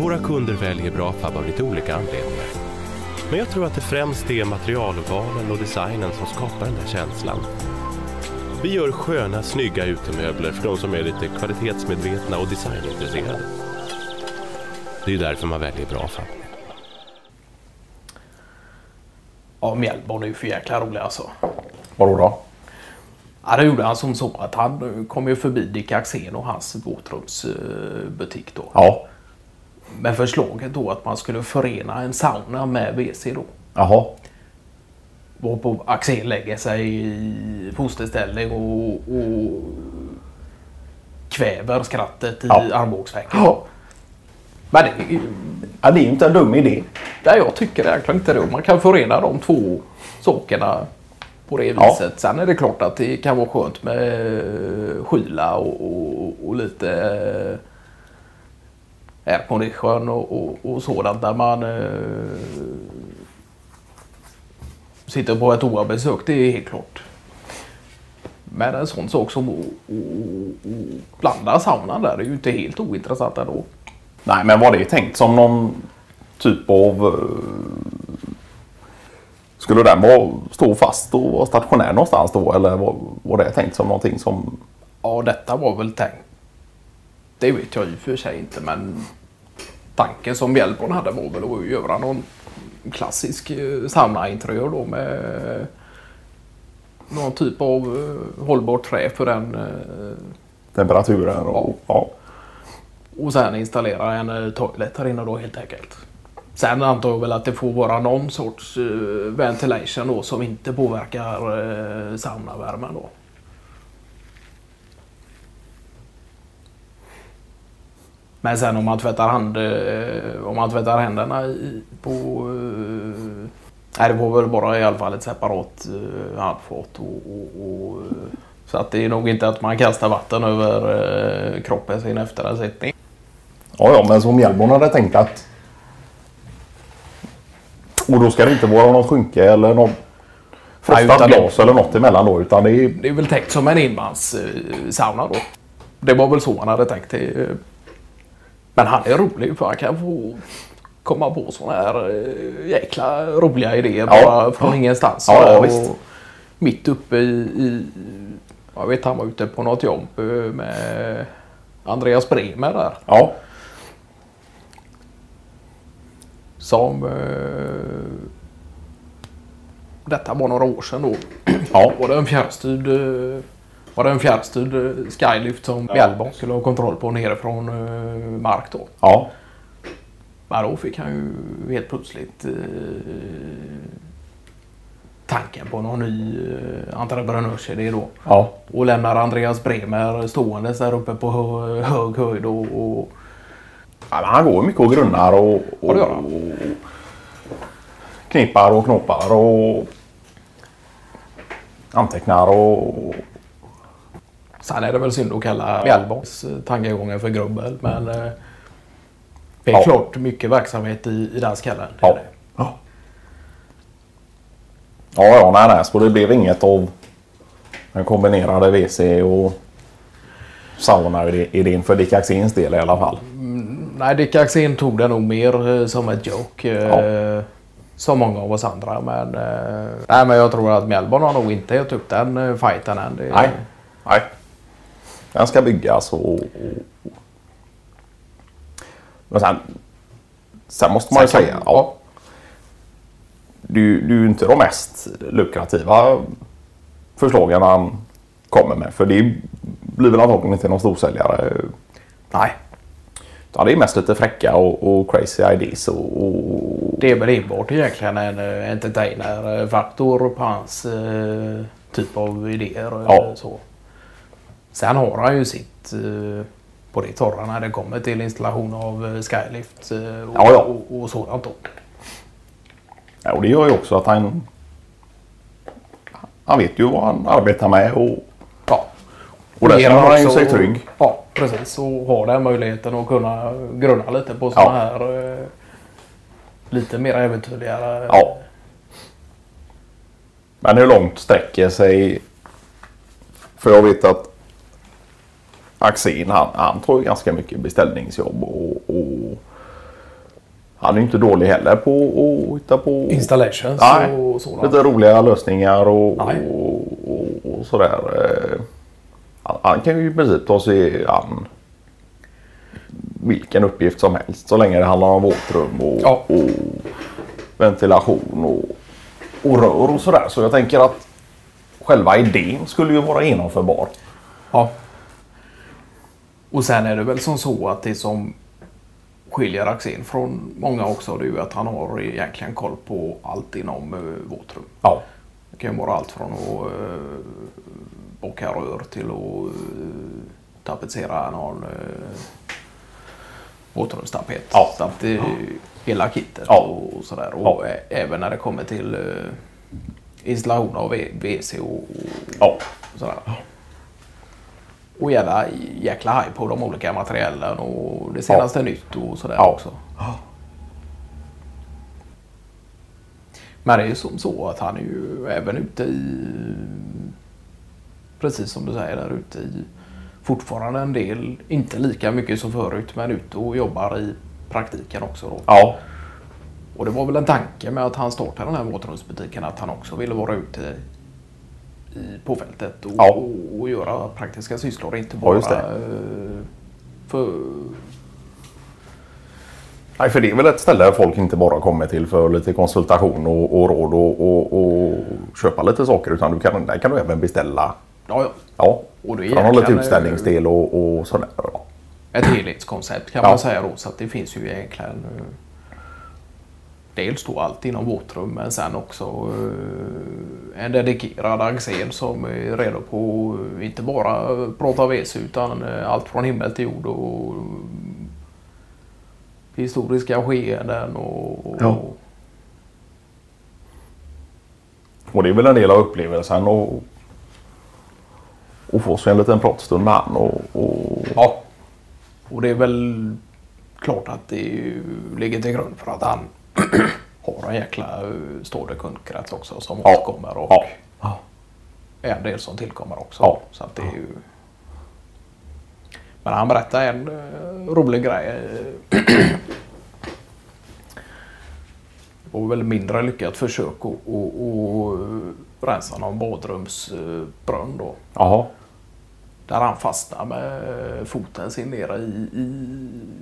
Våra kunder väljer Brafab av lite olika anledningar. Men jag tror att det främst är materialvalen och designen som skapar den där känslan. Vi gör sköna, snygga utemöbler för de som är lite kvalitetsmedvetna och designintresserade. Det är därför man väljer Brafab. Ja, Mjällborn är ju för jäkla rolig alltså. Vadå då? Ja, det gjorde han som så att han kom ju förbi Dick Axén och hans våtrumsbutik då. Ja. Med förslaget då att man skulle förena en sauna med WC då. Jaha. Varpå Axén lägger sig i fosterställning och, och kväver skrattet i Ja. armbågsvecken. Ja. Men det, är ju- ja. Det är ju inte en dum idé. nej, jag tycker egentligen inte det. Man kan förena de två sakerna på det Ja. viset. Sen är det klart att det kan vara skönt med skyla och, och, och lite aircondition och, och, och sådant där man eh, sitter på ett OA-besök. Det är helt klart. Men en sån sak som att blanda saunan där är ju inte helt ointressant ändå. Nej, men var det tänkt som någon typ av... eh, Skulle den vara, stå fast och vara stationär någonstans då? Eller var, var det tänkt som någonting som... Ja, detta var väl tänkt. Det vet jag och för sig inte, men tanken som Bjällborn hade var väl att göra någon klassisk eh, saunainteriör då med någon typ av eh, hållbart trä för den eh, Temperaturen och... Ja. och sen installera en toilet här inne då helt enkelt. Sen antar jag väl att det får vara någon sorts ventilation då som inte påverkar saunavärmen då. Men sen om man tvättar, hand, eh, om man tvättar händerna i, på... Eh, nej, det var väl bara i alla fall ett separat eh, handfat. Och, och, och, eh, så att det är nog inte att man kastar vatten över eh, kroppen sin efter en sittning. Ja, ja, men som Mjällborn hade tänkt att... Och då ska det inte vara något skynke eller något frostat glas eller något emellan då. Utan det är... Det är väl tänkt som en enmanssauna då. Det var väl så han hade tänkt det. Men han är rolig för han kan få komma på såna här eh, jäkla roliga idéer Ja. bara från ingenstans. Ja, ja, visst. Mitt uppe i, i... Jag vet han var ute på något jobb eh, med Andreas Bremer där. Ja. Som... Eh, detta var några år sedan då. Ja. Var det en fjärrstyrd, var det en fjärrstyrd eh, skylift som Mjällborn skulle ha kontroll på nerifrån eh, mark då. Ja. Men då fick han ju helt plötsligt eh, tanken på någon ny eh, entreprenörsidé då. Ja. Och lämnar Andreas Bremer ståendes där uppe på hö, hög höjd och, och Ja, han går mycket och grunnar och, och, Ja, han. och knipar och knoppar och antecknar och... Sen är det väl synd att kalla Mjällborns eh, tankegångar för grubbel. Men eh, det är Ja. klart mycket verksamhet i, i den skallen. Ja. Ja. Ja, ja, nej, nej. Så det blev inget av den kombinerade WC och sauna-idén för Dick Axéns del i alla fall. Nej, Dick Axén tog det nog mer eh, som ett joke. Eh, Som många av oss andra. Men, nej, men jag tror att Mjällborn har nog inte gett upp den fighten än. Det, Nej. Nej. Den ska byggas och... och... Men sen... Sen måste man ju säga... Ja, du, du är inte de mest lukrativa förslagen han kommer med. För det blir väl antagligen inte någon storsäljare. Nej, Ja, det är mest lite fräcka och, och crazy ideas och, och det är väl enbart egentligen en eh, entertainer-faktor på hans eh, typ av idéer. och Ja. Så. Sen har han ju sitt eh, på det torra när det kommer till installation av eh, skylift eh, och, Ja, ja. och, och sådant. Då. Ja, och det gör ju också att han... Han vet ju vad han arbetar med och, Ja. och Ger känner han ju sig trygg. Ja, precis. Och har den möjligheten att kunna grunna lite på sådana Ja. här eh, lite mer äventyrliga... Ja. Men hur långt sträcker sig... För jag vet att Axén han, han tar ju ganska mycket beställningsjobb och, och Han är inte dålig heller på att hitta på Installations Nej, och sådant. lite roliga lösningar och, och, och, och sådär. Han, han kan ju i princip ta sig an vilken uppgift som helst så länge det handlar om våtrum och, Ja. och ventilation och, och rör och sådär. Så jag tänker att själva idén skulle ju vara genomförbar. Ja. Och sen är det väl som så att det som skiljer Axén från många också det är ju att han har egentligen koll på allt inom uh, våtrum. Ja, Det kan ju vara allt från att uh, bocka rör till att uh, tapetsera någon uh, våtrumstapet. Ja. Så att det ju hela kittet Ja. och sådär. Och Ja. även när det kommer till uh, installation av WC och, och ja, sådär. Och jävla jäkla haj på de olika materialen och det senaste nytt och sådär Ja. också. Men det är ju som så att han är ju även ute i, precis som du säger där ute i, fortfarande en del, inte lika mycket som förut, men ute och jobbar i praktiken också då. ja, Och det var väl en tanke med att han startade den här våtrumsbutiken att han också ville vara ute på fältet och, Ja. och, och göra praktiska sysslor. Inte Ja, bara det. eh, för... Nej, för det är väl ett ställe folk inte bara kommer till för lite konsultation och, och råd och, köpa lite saker. Utan du kan, där kan du även beställa. Ja, ja. Ja, Och det är har lite eh, utställningsdel och, och sådär. Ja. Ett helhetskoncept kan Ja. man säga då. Så att det finns ju egentligen eh, dels då allt inom våtrum men sen också eh, en dedikerad Axén som är redo på inte bara prata WC utan eh, allt från himmel till jord och historiska skeenden och, och Ja. Och det är väl en del av upplevelsen och, och få sig en liten pratstund med han. Och, och, Ja. Och det är väl klart att det ligger till grund för att han har en jäkla eh, stående kundkrets också som Ja. återkommer och ja. Ja. en del som tillkommer också. Ja. Så att det är ju... Men han berättade en eh, rolig grej. Det var väl mindre lyckat försök att rensa någon badrumsbrunn då. Jaha. Där han fastnade med foten sin nere i, i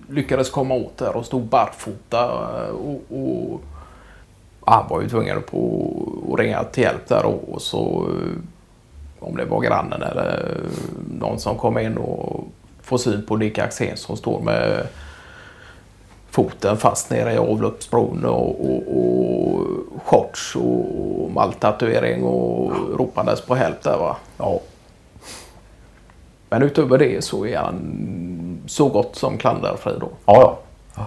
lyckades komma åt där och stod barfota. eh, Och, och han var ju tvungen på att ringa till hjälp där och, och så eh, om det var grannen eller någon som kom in och får syn på Dick Axén som står med foten fast nere i avloppsbron och, och, och shorts och maltatuering och ropandes på hjälp där va. Ja. Men utöver det så är han så gott som klanderfri då. Ja, ja.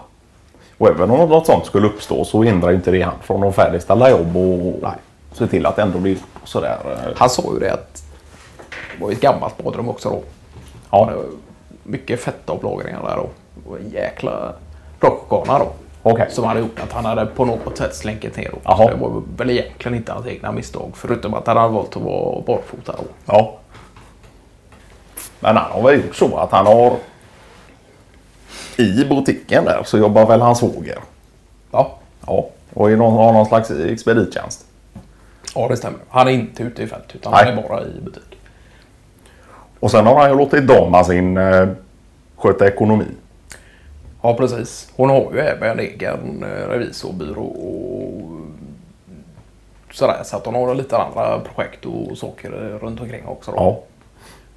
Och även om något sånt skulle uppstå så hindrar inte det han från att färdigställa jobb och Nej. se till att det ändå blir sådär. eh, Han sa ju det att det var ett gammalt badrum också då. Ja, Det Mycket fettavlagringar där då. Och en jäkla rockgarna då. okej. Som hade gjort att han hade på något sätt slänkit ner Det var väl egentligen inte hans egna misstag. Förutom att han hade valt att vara barfota då. Ja. Men han har väl gjort så att han har i butiken där så jobbar väl hans svåger. Ja. Ja. Och är någon, har någon slags expedittjänst. ja, det stämmer. Han är inte ute i fält utan Nej. han är bara i butik. Och sen har han ju låtit dama sin eh, sköta ekonomi. Ja, precis. Hon har ju även en egen eh, revisorbyrå och sådär. Så att hon har lite andra projekt och saker runt omkring också. Då. Ja.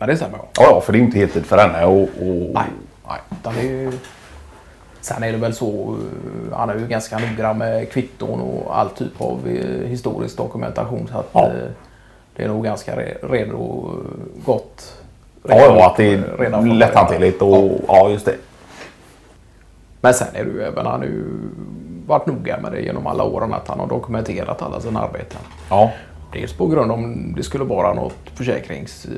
Men det stämmer. Ja. Ja, ja, för det är inte heltid för henne. Och, och... Nej, nej. Utan det är ju... Sen är det väl så, eh, han är ju ganska noggrann med kvitton och all typ av eh, historisk dokumentation. Så att Ja. eh, det är nog ganska re- redo, gott. Ja, ja, att det är lätthanterligt och ja, just det. Men sen är det ju även, han har ju varit noga med det genom alla åren att han har dokumenterat alla sina arbeten. Ja, Dels på grund om det skulle vara något försäkrings... Eh,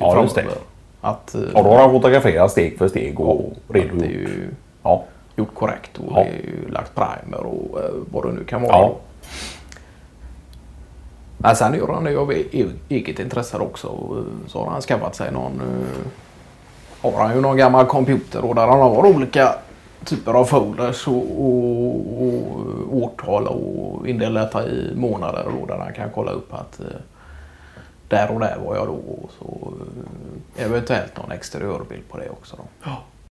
Ja, framöver. Att, eh, och då har han fotograferat steg för steg och är redogjort. ju Ja. gjort korrekt och Ja. det är ju lagt primer och eh, vad det nu kan vara. Ja. Men sen gör han det av e- e- eget intresse också. Så har han skaffat sig någon har han ju någon gammal computer och där han har olika typer av folders och, och, och årtal och indelat i månader och där han kan kolla upp att eh, där och där var jag då och så eh, eventuellt någon exteriörbild på det också. Då. Ja.